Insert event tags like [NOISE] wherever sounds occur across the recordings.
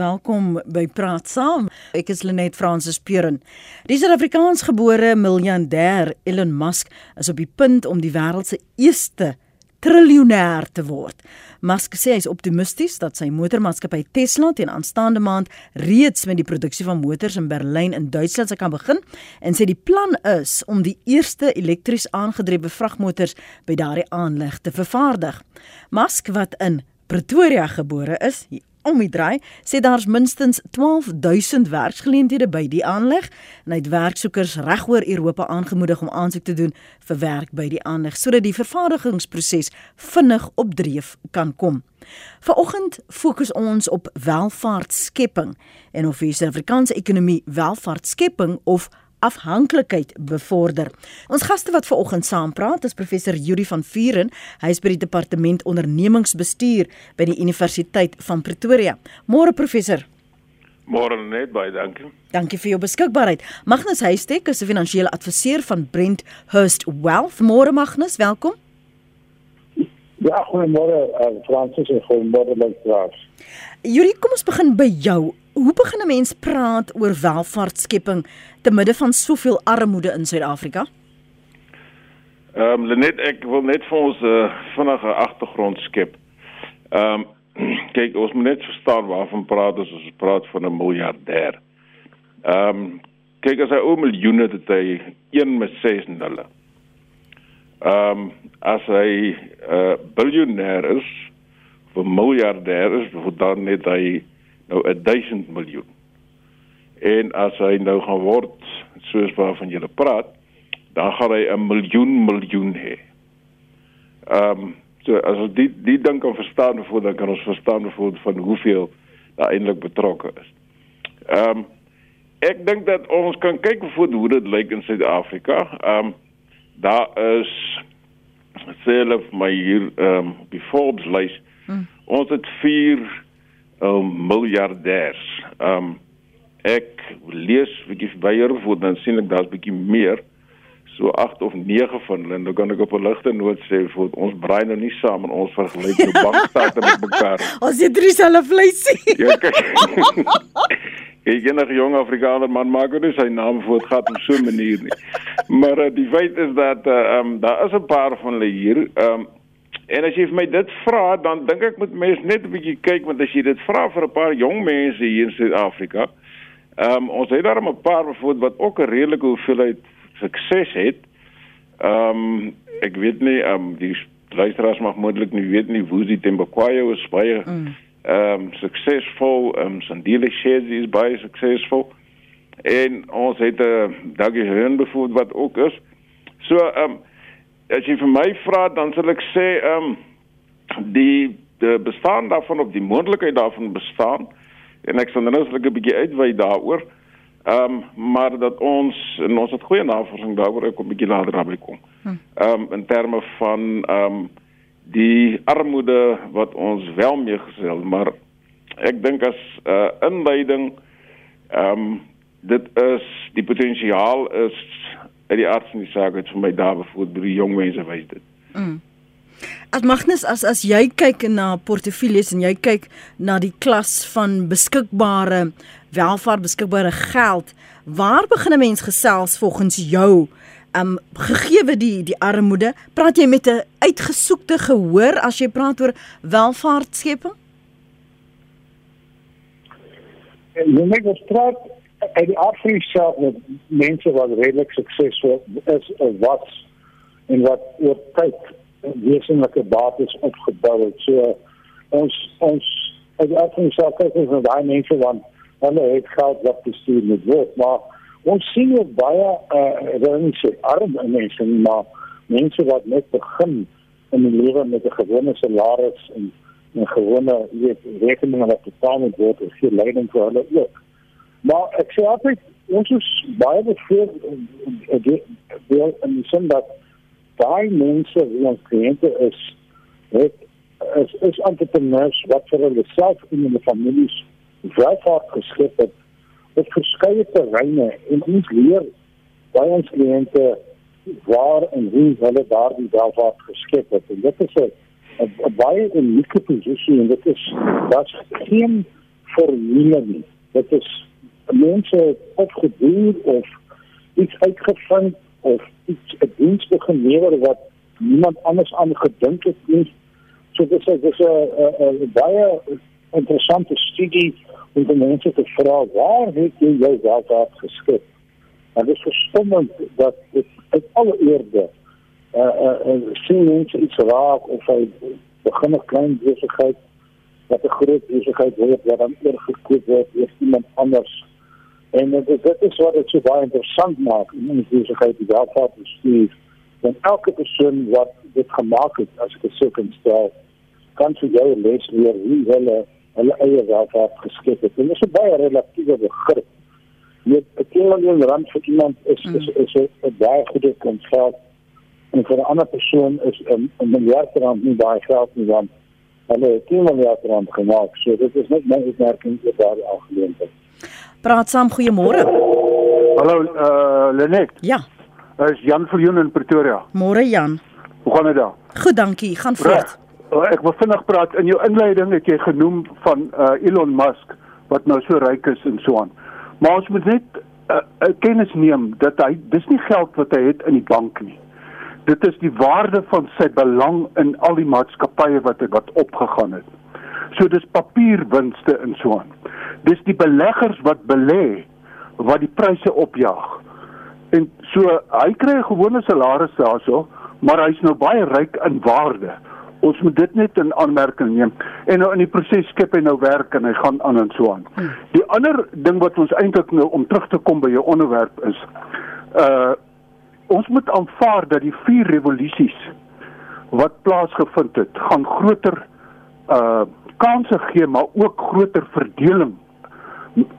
Welkom by Praat Saam. Ek is Lenet Fransis Puren. Die Suid-Afrikaans gebore miljardêr Elon Musk is op die punt om die wêreld se eerste triljoenêr te word. Musk sê hy is optimisties dat sy motormaatskappy Tesla teen aanstaande maand reeds met die produksie van motors in Berlyn in Duitsland sal kan begin en sê die plan is om die eerste elektries aangedrewe vragmotors by daardie aanleg te vervaardig. Musk wat in Pretoria gebore is, om die draai sê daar's minstens 12000 werksgeleenthede by die aanleg en hy het werksoekers regoor Europa aangemoedig om aansoek te doen vir werk by die aanleg sodat die vervaardigingsproses vinnig op dreef kan kom. Vanoggend fokus ons op welvaartskepping en of die Suid-Afrikaanse ekonomie welvaartskepping of afhanklikheid bevorder. Ons gaste wat ver oggend saam praat is professor Yuri van Vuren, hy is by die departement ondernemingsbestuur by die Universiteit van Pretoria. Môre professor. Môre net baie dankie. Dankie vir jou beskikbaarheid. Magnus Huystek is 'n finansiële adviseur van Brent Hurst Wealth. Môre Magnus, welkom. Ja, goeiemôre uh, Fransis en goeiemôre luisteraars. Yuri, kom ons begin by jou. Hoe begin 'n mens praat oor welvaartskepping te midde van soveel armoede in Suid-Afrika? Ehm um, Lenet, ek wil net vir ons 'n uh, eh, vinnige agtergrond skep. Ehm um, [CLEARS THROAT] kyk, ons moet net verstaan waarvan praat ons as ons praat van 'n miljardêr. Ehm um, kyk as hy oor miljoene het hy 1 met 6 nulle. Ehm um, as hy 'n uh, biljoenêr is, 'n miljardêr is, dan net hy nou 1000 miljoen. En as hy nou gaan word soos waarvan jy praat, dan gaan hy 'n miljoen miljoen hê. Ehm um, so as ons die die ding kan verstaan voor dan kan ons verstaan voor van hoeveel daar eintlik betrokke is. Ehm um, ek dink dat ons kan kyk voor hoe dit lyk in Suid-Afrika. Ehm um, daar is self my hier ehm um, die Forbes lys. Hmm. Ons het 4 um, miljardêrs. Um ek lees bietjie byer voor dan sien ek daar's bietjie meer so 8 of 9 van hulle en dan kan ek op 'n ligte noot sê vir ons brein nou nie saam en ons vergelyk jou bankstate met mekaar. [LAUGHS] Ons het drie selfe vleisie. ja, kyk. Ek ken 'n jong Afrikaner man maak nie sy naam voor gehad op so 'n manier nie. Maar uh, die feit is dat uh, um daar is 'n paar van hulle hier um En as jy vir my dit vra, dan dink ek moet mense net 'n bietjie kyk want as jy dit vra vir 'n paar jong mense hier in Suid-Afrika, ehm um, ons het daar 'n paar bevoed wat ook 'n redelike hoeveelheid sukses het. Ehm um, ek weet nie ehm um, die luisteraars mag moontlik nie weet nie hoe die Tembakwayo is baie mm. ehm mm. um, suksesvol, ehm um, Sandile Shares is baie suksesvol. En ons het 'n uh, Daggy Hearn bevoed wat ook is. So ehm um, as jy vir my vra dan sal ek sê ehm um, die die bestaan daarvan of die moontlikheid daarvan bestaan en ek sal nou net 'n bietjie uitwy daaroor. Ehm um, maar dat ons en ons het goeie navorsing daaroor ek kom 'n bietjie later daarby kom. Hm. Ehm um, in terme van ehm um, die armoede wat ons wel meegesel, maar ek dink as 'n uh, inleiding ehm um, dit is die potensiaal is uit die arts en die saak het vir my daar bevoed by die jong mense wys dit. Mm. As Magnus as as jy kyk na portefeuilles en jy kyk na die klas van beskikbare welvaart beskikbare geld, waar begin 'n mens gesels volgens jou? Um gegeewe die die armoede, praat jy met 'n uitgesoekte gehoor as jy praat oor welvaartskepping? En jy moet straat uit die van self met mense wat redelik suksesvol is of wat en wat oor tyd wesenlike bates opgebou het. So ons ons uit die van self kyk ons na daai mense want hulle het geld wat bestuur moet word, maar ons sien ook baie uh mense arme mense maar mense wat net begin in die lewe met 'n gewone salaris en 'n gewone weet rekeninge wat betaal moet word, is hier leiding vir hulle ook. Maar ek sê altyd ons is baie bevoor deel in die sin dat daai mense wie ons kliënte is het is is entrepreneurs wat vir hulle self en hulle families welvaart geskep het op verskeie terreine en ons leer by ons kliënte waar en hoe hulle daardie welvaart geskep het en dit is 'n baie unieke posisie en dit is dat geen formule nie. Dit is mense opgedoen of iets uitgevind of iets 'n diens begin lewer wat niemand anders aan gedink het nie. So dis is dis 'n baie interessante studie om die mense te vra waar het jy jou welvaart geskep? En dit is verstommend dat dit uit alle eerde uh uh, uh sien mense iets raak of hy begin 'n klein besigheid wat 'n groot besigheid word wat dan oorgekoop word deur iemand anders. En dit dit is wat dit so baie interessant maak in 'n besigheid die welvaart bestuur. Want elke persoon wat dit gemaak het as ek so kan stel, kan vir jou les leer hoe hulle hulle eie welvaart geskep het. En dit is 'n baie relatiewe begrip. Net 'n miljoen rand vir iemand is is is 'n baie goeie konsep. En vir 'n ander persoon is 'n miljard rand nie baie geld nie want hulle het 10 miljard rand gemaak. So dit is net my opmerking oor daardie algemeenheid. Praat saam, goeiemôre. Hallo, uh, Lenet. Ja. Is Jan Viljoen in Pretoria. Môre Jan. Hoe gaan dit daar? Goed, dankie. Gaan voort. Uh, ek wil vinnig praat in jou inleiding het jy genoem van uh, Elon Musk wat nou so ryk is en so aan. Maar ons moet net uh, uh, kennis neem dat hy dis nie geld wat hy het in die bank nie dit is die waarde van sy belang in al die maatskappye wat wat opgegaan het. So dis papierwinste in so aan. Dis die beleggers wat belê wat die pryse opjaag. En so hy kry 'n gewone salaris daarso, maar hy's nou baie ryk in waarde. Ons moet dit net in aanmerking neem. En nou in die proses skep hy nou werk en hy gaan aan en so aan. Die ander ding wat ons eintlik nou om terug te kom by jou onderwerp is uh ons moet aanvaar dat die vier revolusies wat plaasgevind het, gaan groter uh kansse gee maar ook groter verdeling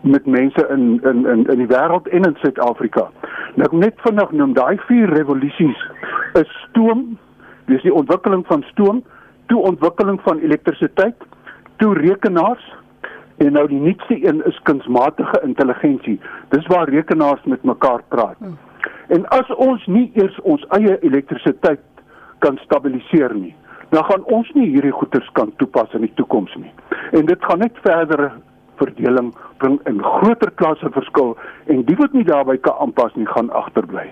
met mense in in in in die wêreld en in Suid-Afrika. Nou net vinnig noem daai vier revolusies is stoom, dis die ontwikkeling van stoom, toe ontwikkeling van elektrisiteit, toe rekenaars en nou die nuutste een is kunsmatige intelligensie. Dis waar rekenaars met mekaar praat. Hmm. En as ons nie eers ons eie elektrisiteit kan stabiliseer nie, dan gaan ons nie hierdie goederes kan toepas in die toekoms nie. En dit gaan net verdere verdeling bring in groter klasse verskil en die wat nie daarbey kan aanpas nie, gaan agterbly.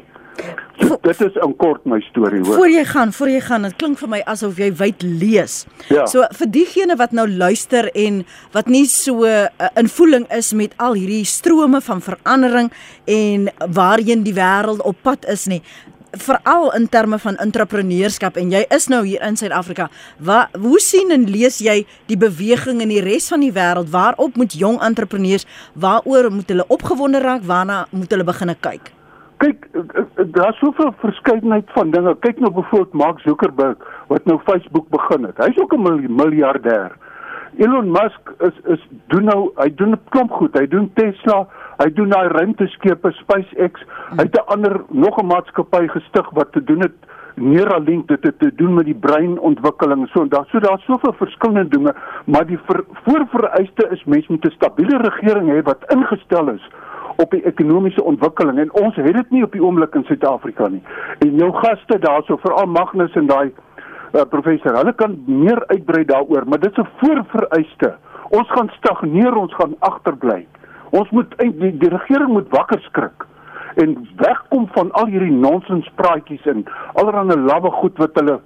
So, dit is 'n kort my storie hoor. Voor jy gaan, voor jy gaan, dit klink vir my asof jy wyd lees. Ja. So vir diegene wat nou luister en wat nie so uh, in voeling is met al hierdie strome van verandering en waarheen die wêreld op pad is nie veral in terme van entrepreneurskap en jy is nou hier in Suid-Afrika. Wat hoe sien en lees jy die beweging in die res van die wêreld? Waarop moet jong entrepreneurs waaroor moet hulle opgewonde raak? Waarna moet hulle begine kyk? kyk daar's soveel verskeidenheid van dinge. Kyk nou byvoorbeeld Mark Zuckerberg wat nou Facebook begin het. Hy's ook 'n miljardêr. Elon Musk is is doen nou hy doen 'n klomp goed. Hy doen Tesla, hy doen daai ruimteskepe SpaceX. Hy het 'n ander nog 'n maatskappy gestig wat te doen het Neuralink dit te doen met die breinontwikkeling so daar so daar's soveel verskillende dinge maar die ver, voorvereiste is mens moet 'n stabiele regering hê wat ingestel is op die ekonomiese ontwikkeling en ons het dit nie op die oomblik in Suid-Afrika nie. En jou gaste daarso, veral Magnus en daai uh, professor, hulle kan meer uitbrei daaroor, maar dit is 'n voorvereiste. Ons gaan stagneer, ons gaan agterbly. Ons moet die, die regering moet wakker skrik en wegkom van al hierdie nonsens praatjies en allerlei lawwe goed wat hulle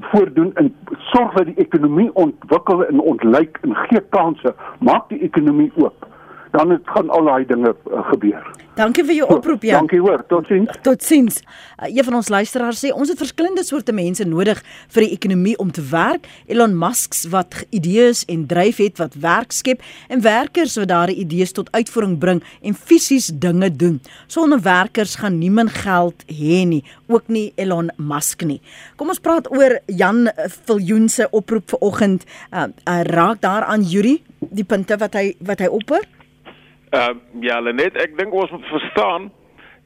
voordoen en sorg dat die ekonomie ontwikkel en ontlyk en gee kansse, maak die ekonomie oop dan het gaan al daai dinge uh, gebeur. Dankie vir jou oproep Jan. Dankie hoor. Totsiens. Totsiens. Uh, een van ons luisteraars sê ons het verskillende soorte mense nodig vir die ekonomie om te werk. Elon Musk wat idees en dryf het wat werk skep en werkers wat daardie idees tot uitvoering bring en fisies dinge doen. Sonder werkers gaan niemand geld hê nie, ook nie Elon Musk nie. Kom ons praat oor Jan Viljoen se oproep vanoggend. Uh, uh, raak daaraan Yuri die punte wat hy wat hy opper? Uh, ja, net ek dink ons moet verstaan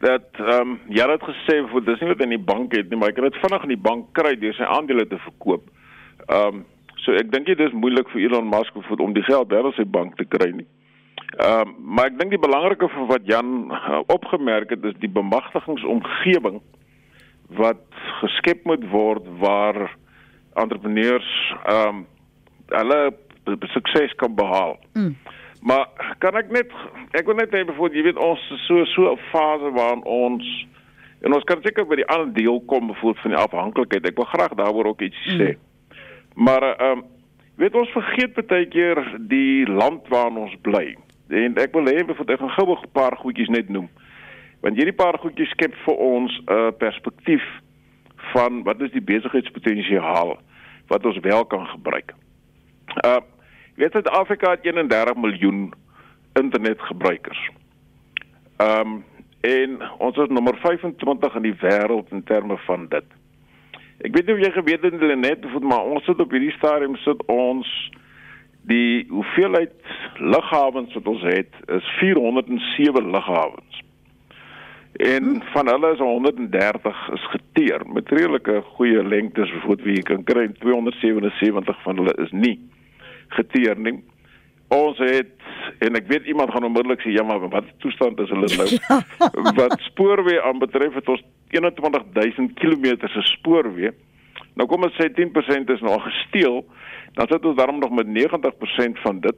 dat ehm um, jy het gesê vir dis nie wat in die bank het nie, maar ek kan dit vinnig in die bank kry deur sy aandele te verkoop. Ehm um, so ek dink dit is moeilik vir Elon Musk om die geld daar op sy bank te kry nie. Ehm um, maar ek dink die belangrike vir wat Jan uh, opgemerk het is die bemagtigingsomgewing wat geskep moet word waar entrepreneurs ehm um, hulle sukses kan behaal. Mm. Maar kan ek net ek wil net hê bijvoorbeeld jy weet ons so so 'n fase waarin ons en ons kan seker by die ander deel kom bijvoorbeeld van die afhanklikheid. Ek wil graag daaroor ook iets mm. sê. Maar ehm um, weet ons vergeet baie keer die land waarin ons bly. En ek wil hê bijvoorbeeld ek gaan gou 'n paar goedjies net noem. Want hierdie paar goedjies skep vir ons 'n uh, perspektief van wat is die besigheidspotensiaal wat ons wel kan gebruik. Uh weet dit Afrika het 31 miljoen internetgebruikers. Um en ons is nommer 25 in die wêreld in terme van dit. Ek weet nie of jy geweet het hulle net maar ons sit op hierdie stadium sit ons die hoeveelheid lughawens wat ons het is 407 lughawens. En van hulle is 130 is geteer met redelike goeie lengtes wat wie kan kry 277 van hulle is nie geteer nie. Ons het en ek weet iemand gaan onmiddellik sê ja maar wat toestand is hulle nou? [LAUGHS] Ja. wat spoorweë aanbetref het ons 21000 km se spoorweë. Nou kom ons sê 10% is nog gesteel, dan sit ons daarom nog met 90% van dit.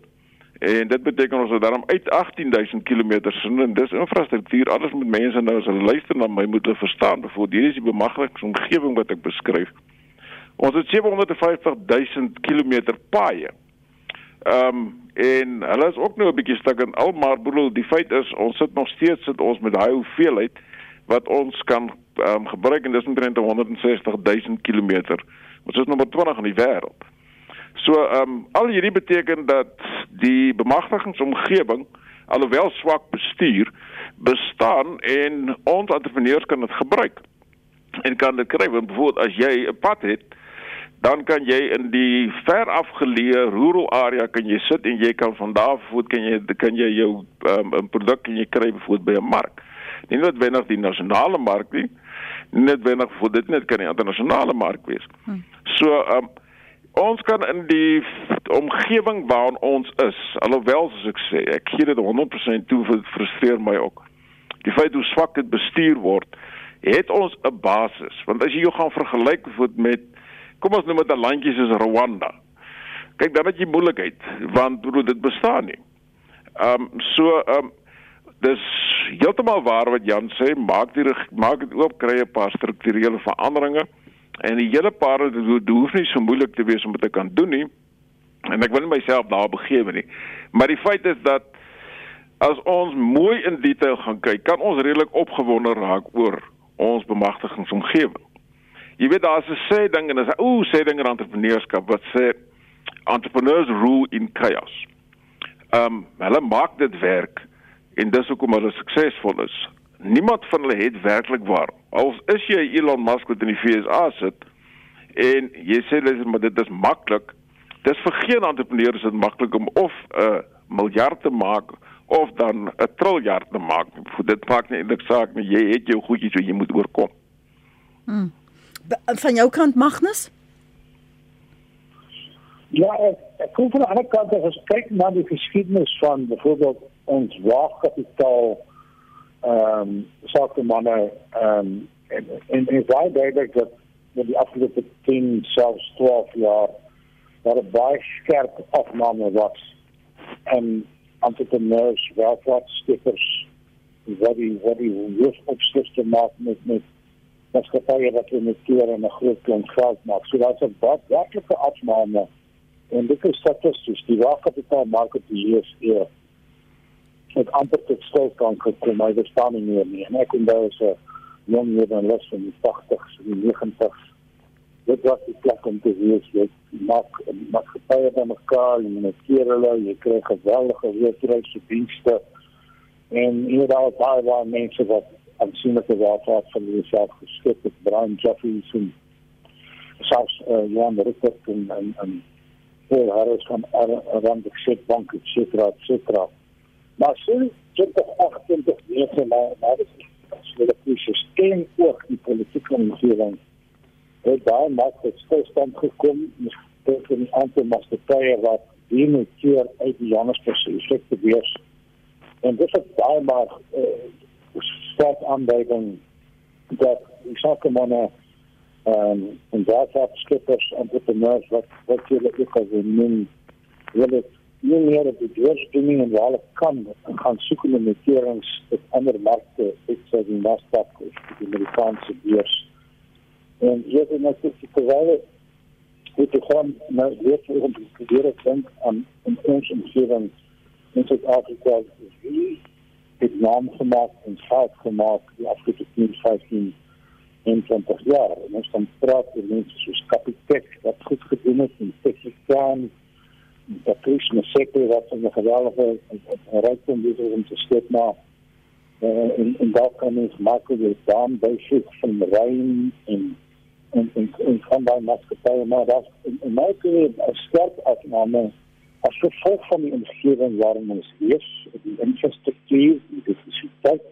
En dit beteken ons het daarom uit 18000 km en dis infrastruktuur alles met mense nou as hulle luister na my moet hulle verstaan voor hierdie is die bemagtigingsomgewing wat ek beskryf. Ons het 750000 km paaie. Ehm um, en hulle is ook nou 'n bietjie stuk in al maar bedoel die feit is ons sit nog steeds sit ons met daai hoeveelheid wat ons kan ehm um, gebruik en dis omtrent 160000 km. Ons is nommer 20 in die wêreld. So ehm um, al hierdie beteken dat die bemagtigingsomgewing alhoewel swak bestuur bestaan en ons entrepreneurs kan dit gebruik. En kan dit kry want byvoorbeeld as jy 'n pad het dan kan jy in die ver afgeleë rural area kan jy sit en jy kan van daar af voet kan jy kan jy jou ehm, 'n um, produk kan jy kry byvoorbeeld by 'n mark. Nie noodwendig die nasionale mark nie. Nie noodwendig vir dit net kan die internasionale mark wees. Hmm. So um, ons kan in die omgewing waarin ons is, alhoewel soos ek sê, ek gee dit 100% toe vir frustreer my ook. Die feit hoe swak dit bestuur word, het ons 'n basis. Want as jy jou gaan vergelyk met kom ons noem dit 'n landjie soos Rwanda. Kyk, dan het jy moeilikheid want broer dit bestaan nie. Ehm um, so ehm um, dis heeltemal waar wat Jan sê, maak die maak dit oop kry 'n paar strukturele veranderinge. En die hele paar dit hoef nie so moeilik te wees om dit te kan doen nie. En ek wil nie myself daar begewe nie. Maar die feit is dat as ons mooi in detail gaan kyk, kan ons redelik opgewonde raak oor ons bemagtigingsomgewing. Jy weet daar's 'n sê ding en dis ooh sê ding in entrepreneurskap wat sê entrepreneurs rule in chaos. Ehm um, hulle maak dit werk en dis hoekom hulle suksesvol is niemand van hulle het werklik waar. Al is jy Elon Musk wat in die VSA sit en jy sê dis maar dit is maklik. Dis vir geen entrepreneur is dit maklik om of 'n uh, miljard te maak of dan 'n triljard te maak. Dit maak nie eintlik saak nie. Jy het jou goedjies wat jy moet oorkom. Hmm. Van jou kant Magnus? Ja, ek kom van 'n ander kant as ek kyk na die geskiedenis van byvoorbeeld ons waagkapitaal ehm um, manne ehm um, en dat met die afgelope 10 selfs 12 jaar dat 'n baie skerp afname was en entrepreneurs welvaartstippers wat die wat die hoof opskrifte maak met met maatskappye wat investeer in 'n groot klomp geld maak. So daar's 'n baie werklike afname en dit is statisties die waardekapitaalmark hier is hier het amper tot stilstand gekom, maar dit staan nie meer nie. En ek onthou as 'n jong meer dan les van die 80s en die 90s. Dit was die plek om te wees, jy maak gepaie by mekaar en met hulle, jy kry geweldige weerkryse dienste. En hier daar baie baie mense wat aansienlike waarde van die self geskep het, Brian Jeffries en selfs uh, Johan Ritter en en en Paul Harris van Rand Bank, et cetera, et cetera. Maar so dit is 28 weke na na die slegs teen ook die politieke omgewing. Het daar maar tot stilstand gekom met 'n aantal maatskappye wat die moet keer uit die Johannesburg te wees. En dit is baie maar uh, sterk aanduiding dat sake manne ehm um, en daar het skippers entrepreneurs wat wat hulle ook as 'n min wil nie meer op die deursdoening en waar hulle kan gaan soek in noterings op ander markte, soos die Nasdaq of die Amerikaanse beurs. En hier is net die kwaliteit het te gaan na weer vir om te probeer dink aan in ons omgewing in Suid-Afrika is wie het naam gemaak en geld gemaak die afgelope 10, 15 en 20 jaar. En ons kan praat oor mense soos Capitec wat goed gedoen het in Pakistan dat is me seker wat van de geweldige rijkdom is om te skep maar uh, en en daar kan ons makkelijk daan by sit van Rijn en en en, en van daai maatskappye maar dat in, in my opinie 'n sterk afname as gevolg van die omgewing waarin ons leef, die infrastruktuur, die diversiteit,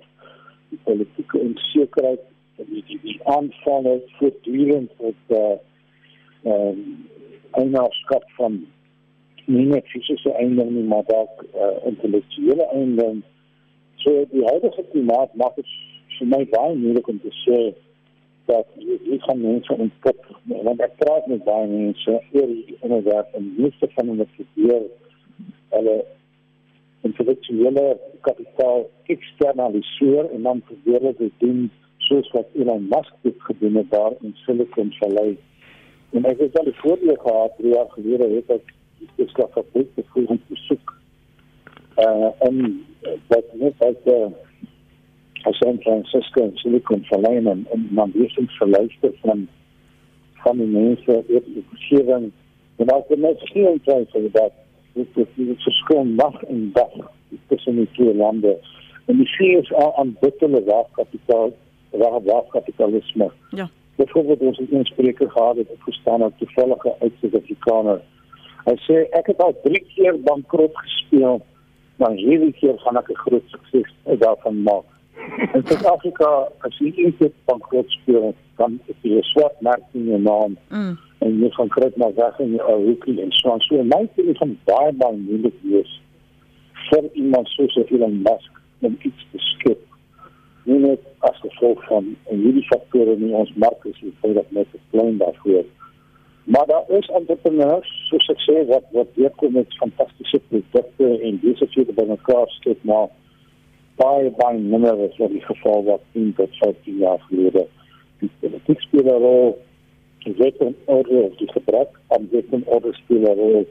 die politieke onsekerheid, die die, die aanvalle voortdurend op uh ehm um, eienaarskap van nie net fisiese einde nie, maar ook uh, intellektuele einde. So die huidige klimaat maak dit vir my baie moeilik om te sê dat jy gaan mense ontpop, want ek praat met baie mense oor die onderwerp en meeste van hulle probeer hulle intellektuele kapitaal externaliseer en dan probeer hulle dit doen soos wat Elon Musk dit gedoen het daar in Silicon Valley. En ek het al die voordeel gehad, drie jaar gelede het ek die skaffabriek te vroeg om te soek. Uh, en wat net uit de San Francisco en Silicon Valley en, en dan verluister van, van die mensen, de omgeving. En als er net geen twijfel dat het verschil nacht en dag tussen die twee landen. En die zie is al aan bittele waafkapitaal, waafkapitalisme. Ja. Bijvoorbeeld onze inspreker gehad, het gestaan uit toevallige uit-Zuid-Afrikaner. Hy sê ek het al 3 keer bankrot gespeel, maar hierdie keer gaan ek 'n groot sukses daarvan maak. In Suid-Afrika, as jy keer bankrot speel, dan is jy 'n swart merk in jou naam. Mm. En jy gaan kry maar weg in jou rookie en so aan. So my sê is van baie baie moeilik wees vir iemand soos Elon Musk om iets te skep. Nie net as gevolg van en hierdie faktore in ons mark is, jy sê dat net klein daarvoor. Maar daar is entrepreneurs, soos ek sê, wat wat weerkom met fantastiese produkte en deze vier by mekaar skep maar baie baie minder as wat die geval was in tot 15 jaar gelede. Die politiek speel 'n rol, die wet en orde, die gebrek aan wet en orde speel 'n rol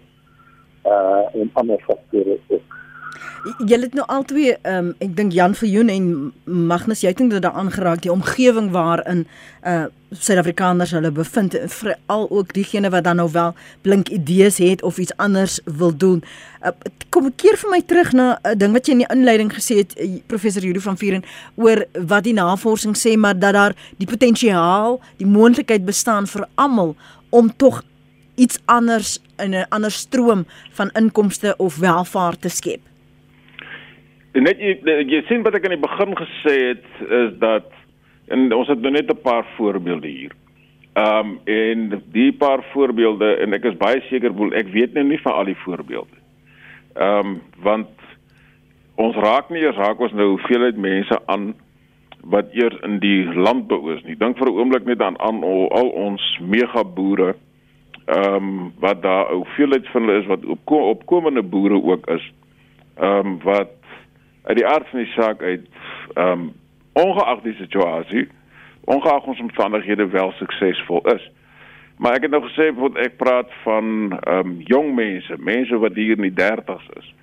uh, en ander faktore ook. Julle het nou al twee ehm um, ek dink Jan Viljoen en Magnus jy het dit daar aangeraak die omgewing waarin uh Suid-Afrikaners hulle bevind veral ook diegene wat dan nou wel blink idees het of iets anders wil doen. Uh, kom 'n keer vir my terug na 'n uh, ding wat jy in die inleiding gesê het uh, professor Judy van Vieren oor wat die navorsing sê maar dat daar die potensiaal, die moontlikheid bestaan vir almal om tog iets anders in 'n ander stroom van inkomste of welvaart te skep. Net jy, jy sien wat ek aan die begin gesê het is dat en ons het nou net 'n paar voorbeelde hier. Ehm um, en die paar voorbeelde en ek is baie seker wil ek weet nou nie van al die voorbeelde. Ehm um, want ons raak nie eers raak ons nou hoeveelheid mense aan wat eers in die landbou is nie. Dink vir 'n oomblik net aan aan al, al ons mega boere ehm um, wat daar hoeveelheid van hulle is wat op opkomende boere ook is. Ehm um, wat uit die aard van die saak uit ehm um, ongeag die situasie, ongeag ons omstandighede wel suksesvol is. Maar ek het nou gesê wat ek praat van ehm um, jong mense, mense wat hier in die 30's is.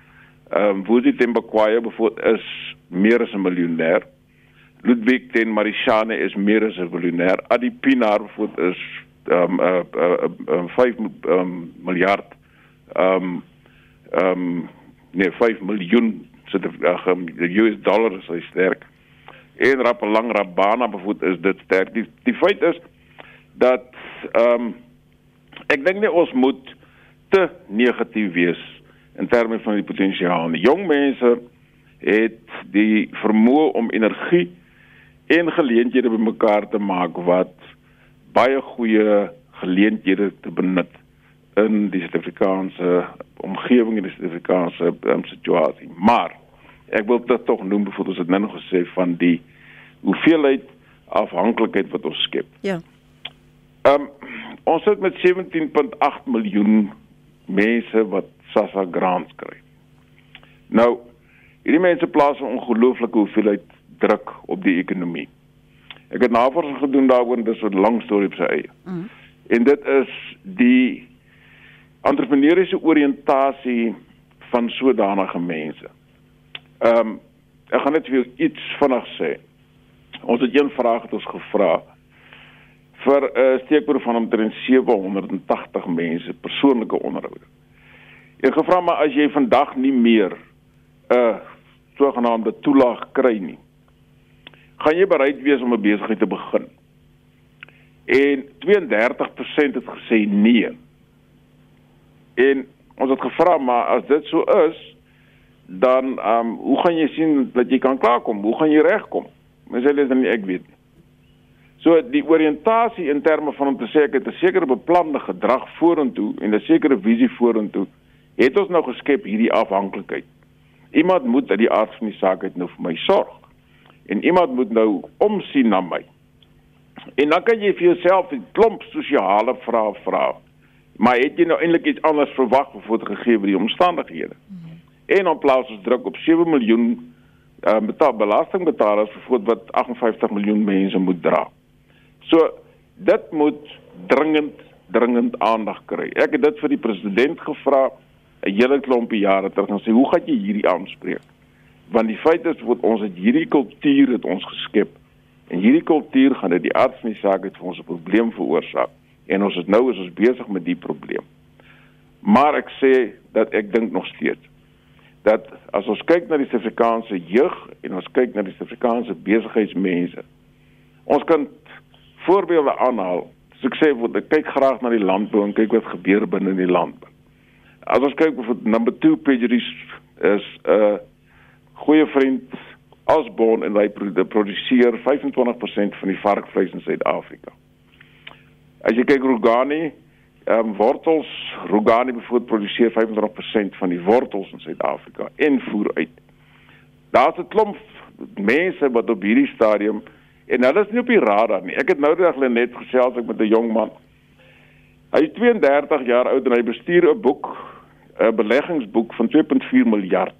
Ehm um, Woody Tembakwaye byvoorbeeld is meer as 'n miljonair. Ludwig ten Marishane is meer as 'n miljonair. Adi Pinaar byvoorbeeld is ehm um, 'n uh, uh, uh, 5 um, miljard ehm um, ehm um, nee 5 miljoen die US dollar is hy sterk. En rap lang Rabana bevoet is dit sterk. Die die feit is dat ehm um, ek dink nie ons moet te negatief wees in terme van die potensiaal. Die jong mense het die vermoë om energie en geleenthede bymekaar te maak wat baie goeie geleenthede te benut in die Suid-Afrikaanse omgewing en die Suid-Afrikaanse um, situasie. Maar ek wil dit tog noem voordat ons dit nou nog gesê van die hoeveelheid afhanklikheid wat ons skep. Ja. Ehm um, ons het met 17.8 miljoen mense wat SASSA grants kry. Nou, hierdie mense plaas 'n ongelooflike hoeveelheid druk op die ekonomie. Ek het navorsing gedoen daaroor en dis 'n lang storie op sy eie. Mm. En dit is die entrepreneursiese oriëntasie van sodanige mense. Ehm um, ek gaan net vir iets vinnig sê. Ons het een vraag het ons gevra vir 'n uh, steekproef van omtrent 780 mense persoonlike onderhoude. Ek gevra maar as jy vandag nie meer 'n uh, sogenaamde toelaag kry nie, gaan jy bereid wees om 'n besigheid te begin? En 32% het gesê nee. En ons het gevra maar as dit so is, dan ehm um, hoe gaan jy sien dat jy kan klaarkom? Hoe gaan jy regkom? Mens sê dit dan nie ek weet nie. So die oriëntasie in terme van om te sê ek het 'n sekere beplande gedrag vorentoe en 'n sekere visie vorentoe, het ons nou geskep hierdie afhanklikheid. Iemand moet uit die aard van die saak uit nou vir my sorg. En iemand moet nou omsien na my. En dan kan jy vir jouself 'n klomp sosiale vrae vra. Maar het jy nou eintlik iets anders verwag voor gegee word die omstandighede? Mm -hmm. En dan plaas ons druk op 7 miljoen uh, betaal belastingbetalers vir wat 58 miljoen mense moet dra. So dit moet dringend dringend aandag kry. Ek het dit vir die president gevra 'n hele klompie jare terug en sê hoe gaan jy hierdie aanspreek? Want die feit is wat ons het hierdie kultuur het ons geskep en hierdie kultuur gaan dit die aard van die saak het vir ons 'n probleem veroorsaak en ons is nou is ons besig met die probleem. Maar ek sê dat ek dink nog steeds dat as ons kyk na die Suid-Afrikaanse jeug en ons kyk na die Suid-Afrikaanse besigheidsmense ons kan voorbeelde aanhaal. So ek sê word ek kyk graag na die landbou en kyk wat gebeur binne in die landbou. As ons kyk vir number 2 pageries is 'n uh, goeie vriend Osborne en hy produseer 25% van die varkvleis in Suid-Afrika. As jy kyk Rugani ehm um, wortels Rugani bevoor produseer 25% van die wortels in Suid-Afrika en voer uit. Daar's 'n klomp mense wat op hierdie stadium en hulle is nie op die radar nie. Ek het nou net net gesels ek met 'n jong man. Hy is 32 jaar oud en hy bestuur 'n boek 'n beleggingsboek van 2.4 miljard.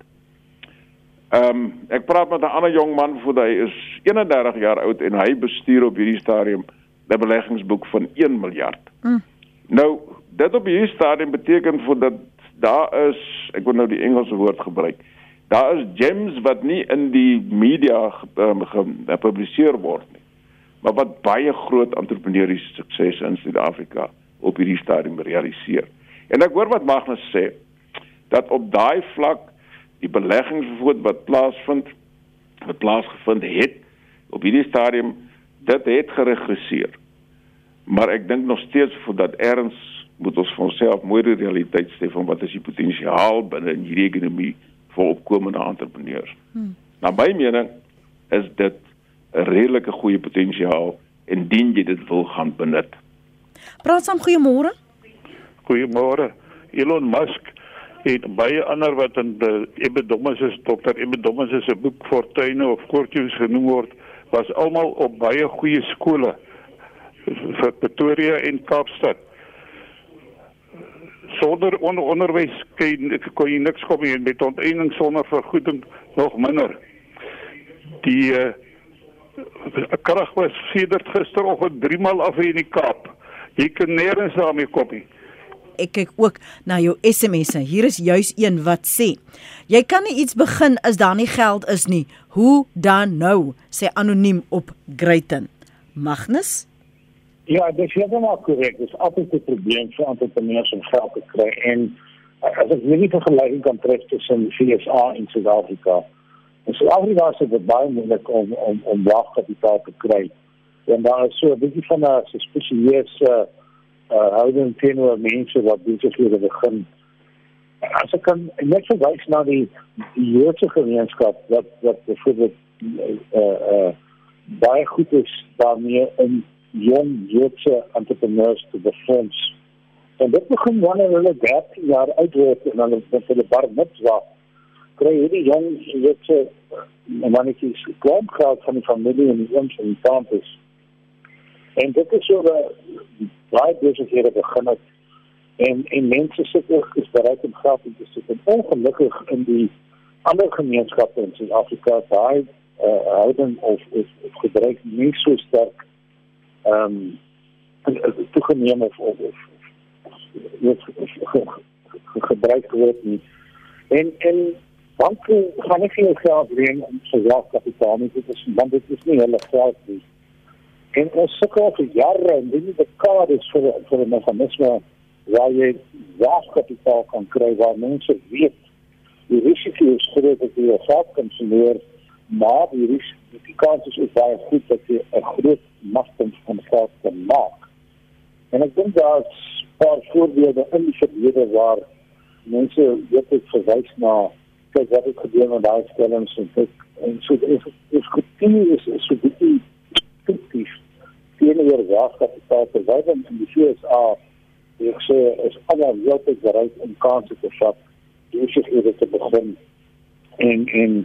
Ehm um, ek praat met 'n ander jong man voor hy is 31 jaar oud en hy bestuur op hierdie stadium 'n beleggingsboek van 1 miljard. Mm. Nou, dit op hierdie stadium beteken vir dat daar is, ek wil nou die Engelse woord gebruik. Daar is gems wat nie in die media um, gepubliseer word nie. Maar wat baie groot entrepreneursiese suksese in Suid-Afrika op hierdie stadium realiseer. En ek hoor wat Magnus sê dat op daai vlak die beleggingsvoet wat plaasvind wat plaasgevind het op hierdie stadium dit het geregresseer maar ek dink nog steeds voordat erns moet ons vir onsself mooi die realiteit sê van wat is die potensiaal binne in hierdie ekonomie vir opkomende entrepreneurs. Hmm. Na my mening is dit 'n redelike goeie potensiaal indien jy dit wil gaan benut. Praat saam goeiemôre. Goeiemôre. Elon Musk en baie ander wat in die Ebedommes is dokter Ebedommes se boek Fortuine of Fortunes genoem word, was almal op baie goeie skole vir Pretoria en Kaapstad. Sonder on onderwys kan kon jy niks kom hier met onteening sonder vergoeding nog minder. Die uh, krag was sedert gisteroggend 3 maal af in die Kaap. Jy kan nêrens daarmee kom nie. Ek kyk ook na jou SMS'e. Hier is juis een wat sê: Jy kan nie iets begin as daar nie geld is nie. Hoe dan nou? sê anoniem op Greyton. Magnus Ja, dit is heeltemal korrek. Dit is altyd 'n probleem vir entrepreneurs om geld te kry en uh, as ek nie vergelyking kan tref tussen die FSA en Suid-Afrika. In Suid-Afrika is dit baie moeilik om om om waagkapitaal te kry. En daar is so 'n bietjie van 'n spesiale uh houding teenoor mense wat besighede begin. As ek kan net verwys na die die Joodse gemeenskap wat wat byvoorbeeld uh uh baie goed is daarmee om jong Joodse entrepreneurs te befonds. En dit begin wanneer hulle 13 jaar oud word en dan met hulle bar mitzwa kry hierdie jong Joodse mannetjies kom geld van die familie en die ooms en die tantes. En dit is so 'n baie besighede begin het En en mense sit ook is bereid om geld in te sit. En ongelukkig in die ander gemeenskappe in Suid-Afrika daai uh, houding of of, of gebruik nie so sterk ehm um, toegeneem of of, of weet gebruik word nie. En en banke gaan nie veel geld leen om so laag kapitaal. Dit is want dit is nie hulle geld nie. En ons sukkel vir jare en dit is die is vir vir 'n meganisme waar jy laag kapitaal kan kry waar mense weet die risiko is groot dat jy geld kan verloor, maar die risiko die kans is ook baie goed dat jy 'n groot masting van geld kan maak. En ek dink daar's paar voorbeelde in die verlede waar mense weet ek verwys na kyk wat het gebeur met daai stellings en ek en so is is gekontinu is so bietjie kritief teenoor waagkapitaal terwyl in die USA ek sê is almal heeltyd bereid om kansse te vat deur sig eerder te begin en en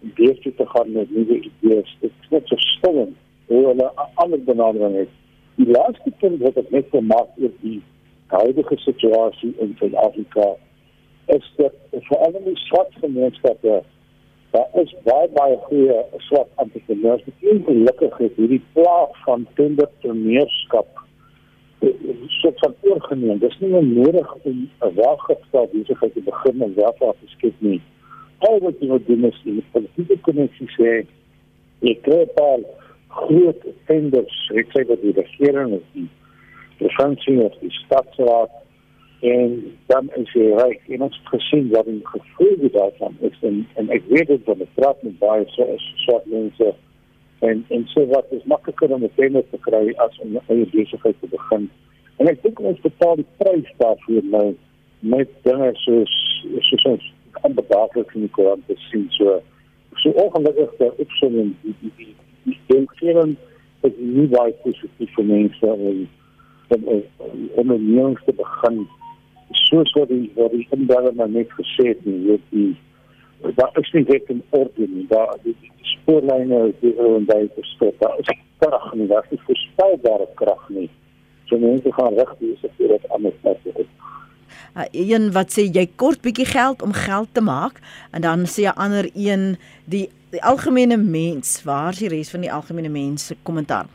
beter te gaan met nuwe idees dit is net so stil hoe hulle ander benadering het die laaste punt wat ek net gemaak het die huidige situasie in Suid-Afrika is dat veral in die swart gemeenskappe daar is baie baie goeie swart entrepreneurs wat ongelukkig is hierdie plaag van tenderpreneurskap so van oorgeneem. Dis nie nodig om 'n waaggestel besigheid te begin en werk af te skep nie. Al wat jy moet doen is die politieke konneksie sê ek kry 'n paar groot tenders, ek sê dat die regering is die provinsie of die stadsraad en dan is jy reg en ons het gesien wat die gevolge daarvan is en, en ek weet dit van die praat met baie so soort mense en en so wat is makliker om 'n tender te kry as om 'n eie besigheid te begin. En ek dink ons betaal die prys daarvoor nou met dinge soos soos ons onbedaaglik in die koran te sien so so ongelukkig dat ek so 'n die die die die vir dat nie baie positief vir mense en om ondernemings te begin soos wat die wat die inbeller nou net gesê het nie weet die daar is nie net 'n orde nie. Daar die, die spoorlyne is hier en daar te stop daar is krag nie. Daar is voorspelbare krag nie. So mense gaan reg wees as dit anders is uh, een wat sê jy kort bietjie geld om geld te maak. En dan sê 'n ander een die die algemene mens waar is die res van die algemene mens se kommentaar?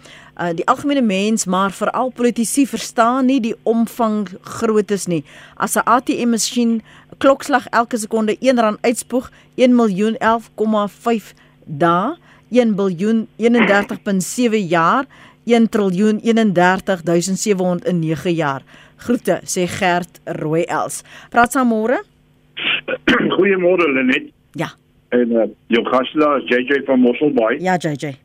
Uh, die algemene mens maar veral politici verstaan nie die omvang groot is nie. As 'n ATM masjien klokslag elke sekonde 1 rand uitspoeg 1 miljoen 11,5 dae 1 biljoen 31.7 jaar 1 triljoen 31700 in 9 jaar Groete, sê Gert Rooiels. Praat saam môre. [CLEARS THROAT] Goeiemôre Lenet. Ja. En uh, jou gasla is JJ van Mosselbaai. Ja, JJ.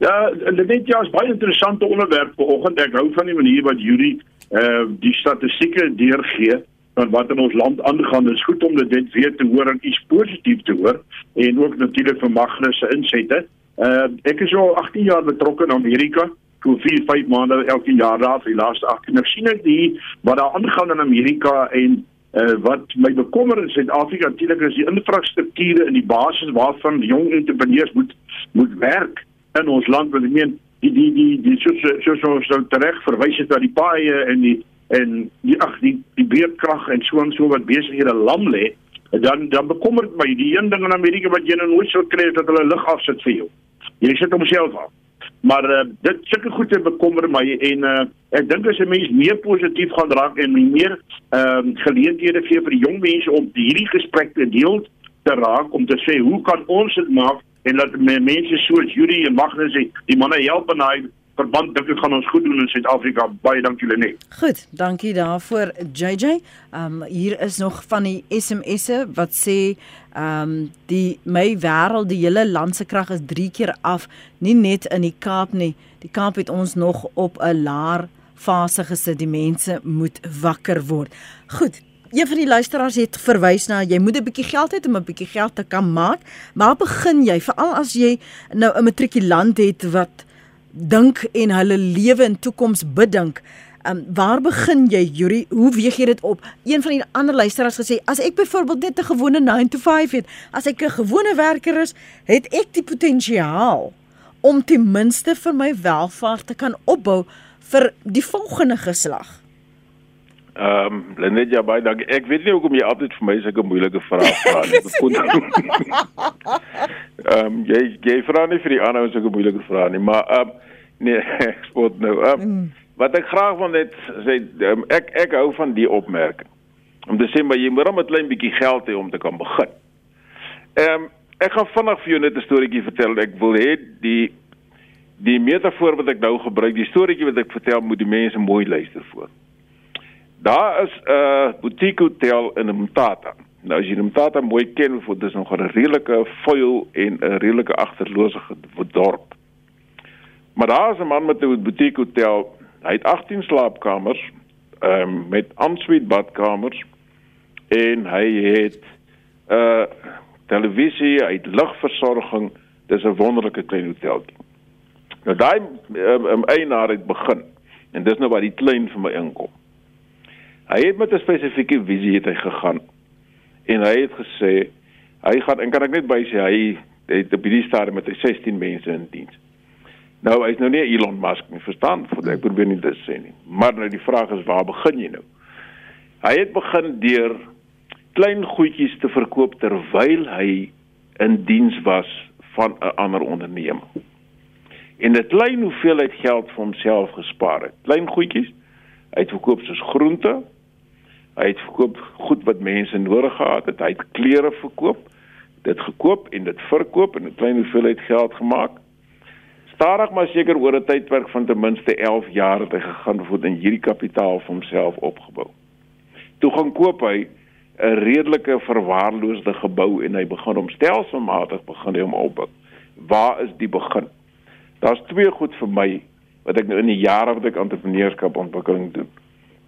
Ja, Lenet, ja, is baie interessante onderwerp vanoggend. Ek hou van die manier wat Yuri uh die statistieke deurgee van wat in ons land aangaan. Dit is goed om dit weer te hoor en iets positief te hoor en ook natuurlik vir Magnus se insette. Uh ek is al 18 jaar betrokke in Amerika toe 4 5 maande elke jaar daar vir die laaste 18 nou sien ek die wat daar aangaan in Amerika en uh, wat my bekommer in Suid-Afrika natuurlik is die infrastrukture in die basis waarvan jong entrepreneurs moet moet werk in ons land. Want ek meen die die die die so so so so reg verwys het dat die paaie en die en die ag die die beerdkrag en so en so wat besighede lam lê dan dan bekommer my die een ding in Amerika wat jy nou nooit sou kry dat hulle lig afsit vir jou. Jy sit homself af maar uh, dit sulke goed te bekommer my en uh, ek dink as 'n mens meer positief gaan raak en meer ehm uh, geleenthede gee vir die jong mense om hierdie gesprek te deel te raak om te sê hoe kan ons dit maak? En dat mense soos Judy en Magnus die manne help en hy verband dink ek gaan ons goed doen in Suid-Afrika. Baie dankie Lenet. Goed, dankie daarvoor JJ. Ehm um, hier is nog van die SMS'e wat sê ehm um, die my wêreld, die hele land se krag is 3 keer af, nie net in die Kaap nie. Die Kaap het ons nog op 'n laer fase gesit. Die mense moet wakker word. Goed. Een van die luisteraars het verwys na jy moet 'n bietjie geld hê om 'n bietjie geld te kan maak. Maar begin jy veral as jy nou 'n matrikulant het wat dink en hulle lewe en toekoms bedink. Um, waar begin jy Yuri? Hoe weeg jy dit op? Een van die ander luisteraars gesê, as ek byvoorbeeld net 'n gewone 9 to 5 het, as ek 'n gewone werker is, het ek die potensiaal om ten minste vir my welvaart te kan opbou vir die volgende geslag. Ehm um, Lenet baie dankie. Ek weet nie hoekom jy altyd vir my sulke moeilike vrae vra nie. [LAUGHS] [LAUGHS] Ehm um, jy jy vra nie vir die ander ouens sulke moeilike vrae nie, maar ehm um, nee, [LAUGHS] ek spot nou. Um, wat ek graag wil net sê um, ek ek hou van die opmerking. Om te sê maar jy moet net 'n klein bietjie geld hê om te kan begin. Ehm um, ek gaan vinnig vir jou net 'n storieetjie vertel. Ek wil hê die die metafoor wat ek nou gebruik, die storieetjie wat ek vertel, moet die mense mooi luister voor. Daar is 'n uh, boutique hotel in Mtata. Nou as jy Mtata mooi ken, voor dis nog 'n redelike vuil en 'n redelike agterlose dorp. Maar daar is 'n man met 'n boutique hotel. Hy het 18 slaapkamers, ehm um, met ensuite badkamers en hy het 'n uh, televisie, hy het ligversorging. Dis 'n wonderlike klein hoteltjie. Nou daai um, um, eienaar het begin en dis nou waar die klein vir my inkom. Hy het met 'n spesifieke visie het hy gegaan. En hy het gesê hy gaan en kan ek net by sê hy het op hierdie stadium met 16 mense in diens. Nou hy's nou nie Elon Musk nie, verstaan? Want ek probeer nie dit sê nie. Maar nou die vraag is waar begin jy nou? Hy het begin deur klein goedjies te verkoop terwyl hy in diens was van 'n ander onderneming. En 'n klein hoeveelheid geld vir homself gespaar het. Klein goedjies. Hy het verkoop soos groente, Hy het verkoop goed wat mense nodig gehad het. Hy het klere verkoop, dit gekoop en dit verkoop en 'n klein hoeveelheid geld gemaak. Stadig maar seker oor 'n tydperk van ten minste 11 jaar het hy gegaan voet in hierdie kapitaal vir homself opgebou. Toe gaan koop hy 'n redelike verwaarloosde gebou en hy begin hom stelselmatig begin hy hom opbou. Waar is die begin? Daar's twee goed vir my wat ek nou in die jare wat ek entrepreneurskap ontwikkeling doen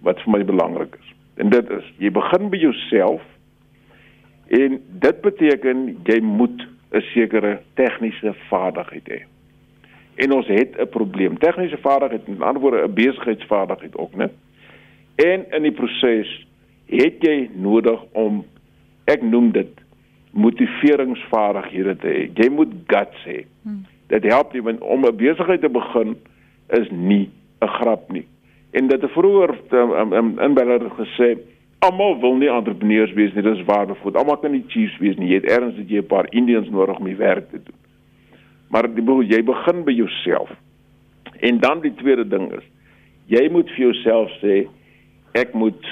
wat vir my belangrik is. En dit is jy begin by jouself en dit beteken jy moet 'n sekere tegniese vaardigheid hê. En ons het 'n probleem. Tegniese vaardigheid, met ander woorde 'n besigheidsvaardigheid ook, né? En in die proses het jy nodig om ek noem dit motiveringsvaardighede te hê. Jy moet guts hê. Hmm. Dit help nie om 'n besigheid te begin is nie 'n grap nie en dat 'n vroeër um, um, inbeller gesê almal wil nie entrepreneurs wees nie dis waar bevoed almal kan nie chiefs wees nie. Jy het erns dat jy 'n paar indians nodig om die werk te doen. Maar die jy begin by jouself. En dan die tweede ding is jy moet vir jouself sê ek moet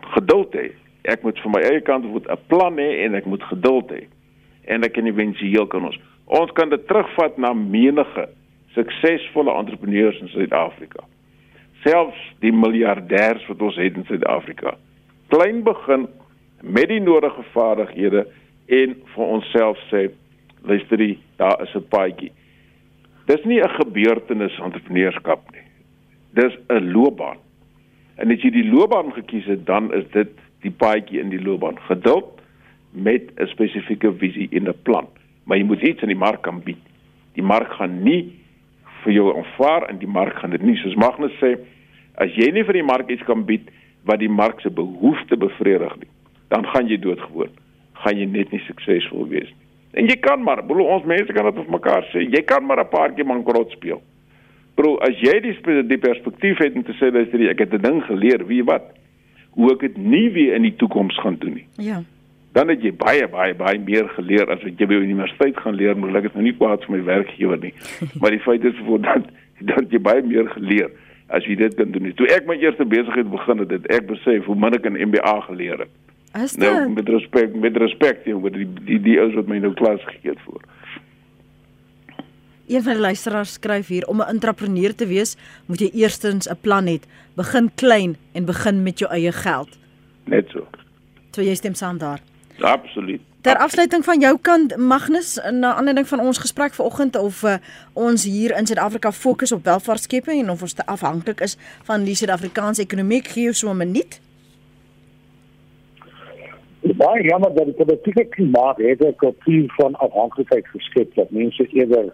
geduld hê. Ek moet vir my eie kant moet 'n plan hê en ek moet geduld hê. En ek kan eventueel kan ons ons kan dit terugvat na menige suksesvolle entrepreneurs in Suid-Afrika selfs die miljardêers wat ons het in Suid-Afrika. Klein begin met die nodige vaardighede en vir onsself sê luisterie, daar is 'n paadjie. Dis nie 'n gebeurtenis entrepreneurskap nie. Dis 'n loopbaan. En as jy die loopbaan gekies het, dan is dit die paadjie in die loopbaan. Geduld met 'n spesifieke visie en 'n plan. Maar jy moet iets aan die mark kan bied. Die mark gaan nie vir jou aanvaar en die mark gaan dit nie. Soos Magnus sê as jy nie vir die mark iets kan bied wat die mark se behoefte bevredig nie dan gaan jy doodgewoon. Gaan jy net nie suksesvol wees nie. En jy kan maar bro ons mense kan dit op mekaar sê. Jy kan maar 'n paar keer bankrot speel. Bro as jy die die perspektief het om te sê dat ek het 'n ding geleer wie wat hoe ek dit nie weer in die toekoms gaan doen nie. Ja dan het jy baie baie baie meer geleer as wat jy by universiteit gaan leer, maar ek is nou nie kwaad vir my werkgewer nie. [LAUGHS] maar die feit is voor dat jy baie meer geleer as jy dit kan doen. Toe ek my eerste besigheid begin het, het ek besef hoe min ek in MBA geleer het. Is nou, dit? Nou met respek, met respek jy oor die die die ouens wat my nou klas gegee het voor. Een van die luisteraars skryf hier om 'n entrepreneur te wees, moet jy eerstens 'n plan hê. Begin klein en begin met jou eie geld. Net so. So jy stem saam daar. Absoluut. Ter afsluiting van jou kant Magnus, 'n ander ding van ons gesprek vanoggend of uh, ons hier in Suid-Afrika fokus op welvaartskepping en of ons te afhanklik is van die Suid-Afrikaanse ekonomie, gee jou so 'n minuut. Baie jammer dat die politieke klimaat het 'n kultuur van afhanklikheid geskep dat mense eerder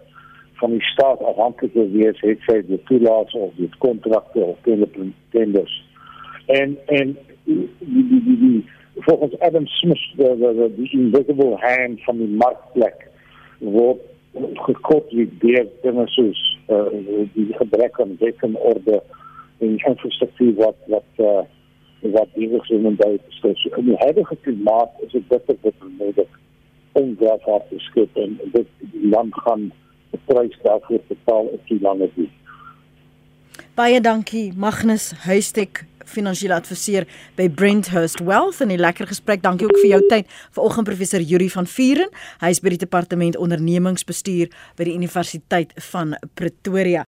van die staat afhanklik wees het sy die toelaat of die kontrakte of tenders. En en die die die, die volgens Adam Smith de, de, de, die invisible hand van die markplek word wie deur soos uh, die gebrek aan wet en infrastruktuur wat wat uh, wat hierdie gemeenskap beskik. So, in die huidige klimaat is dit bitter bitter nodig om daarvoor te skep en dit land gaan die prys daarvoor betaal op die lange duur. Baie dankie Magnus Huystek finansiële adviseur by Brenthurst Wealth en 'n lekker gesprek. Dankie ook vir jou tyd. Vanoggend professor Yuri van Vuren, hy is by die departement ondernemingsbestuur by die Universiteit van Pretoria.